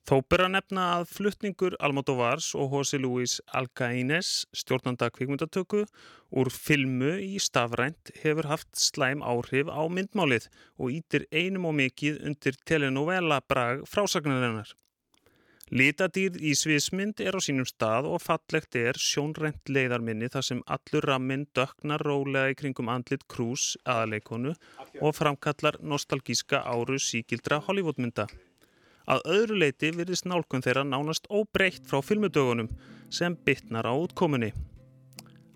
Þó ber að nefna að fluttningur Almodovars og José Luis Alcaínes, stjórnanda kvikmyndatöku, úr filmu í stafrænt hefur haft slæm áhrif á myndmálið og ítir einum og mikið undir telenovela brag frásagnarinnar. Litadýrð í sviðsmynd er á sínum stað og fallegt er sjónrænt leiðarminni þar sem allur ramminn döknar rólega í kringum andlit krús aðaleikonu og framkallar nostalgíska áru síkildra Hollywoodmynda. Að öðru leiti virðist nálgun þeirra nánast óbreytt frá filmudögunum sem bytnar á útkomunni.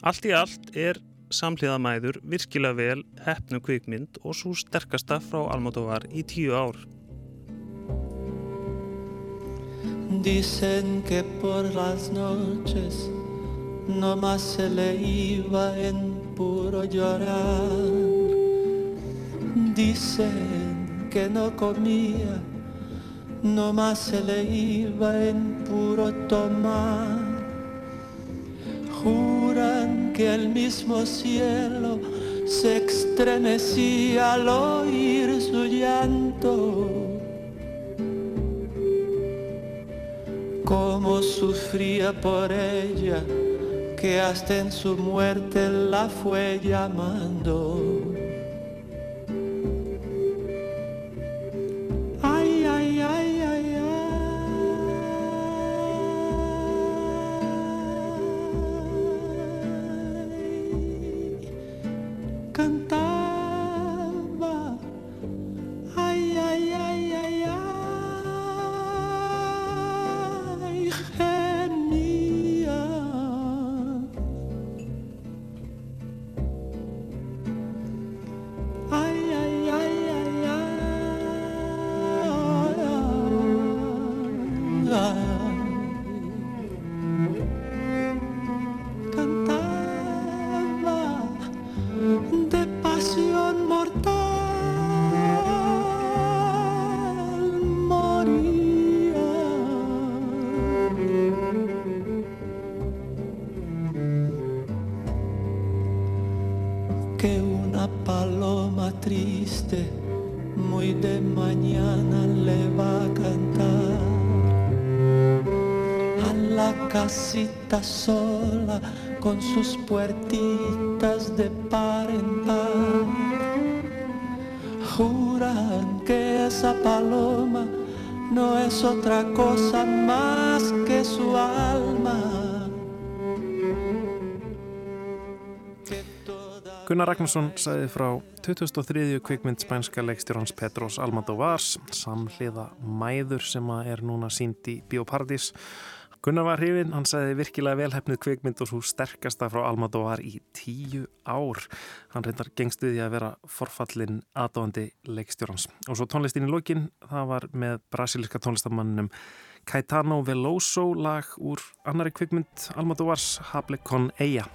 Allt í allt er samhliðamæður virkilega vel hefnum kvikmynd og svo sterkasta frá Almodovar í tíu ár. Dicen que por las noches no más se le iba en puro llorar. Dicen que no comía no más se le iba en puro tomar. Juran que el mismo cielo se estremecía al oír su llanto. Como sufría por ella, que hasta en su muerte la fue llamando. Con sus puertitas de par en par. Juran que esa paloma no es otra cosa más que su alma. Gunnar Ragnarsson sagði frá 2003. kvikmynd spænska Petros Almodóvars samhliða mæður sem er núna sínd. Gunnar var hrifin, hann sagði virkilega velhæfnið kvikmynd og svo sterkasta frá Almodóvar í tíu ár. Hann reyndar gengst við því að vera forfallin aðdóðandi leikstjórans. Og svo tónlistin í lokin, það var með brasilíska tónlistamannum Caetano Veloso lag úr annari kvikmynd Almodóvars Hable con Eia.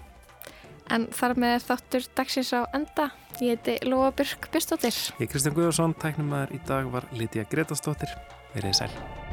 En þar með þáttur dagsins á enda. Ég heiti Lóa Björk Björnstóttir. Ég er Kristján Guðarsson, tæknum aður í dag var Lítiða Gretastóttir. Verðið sæl.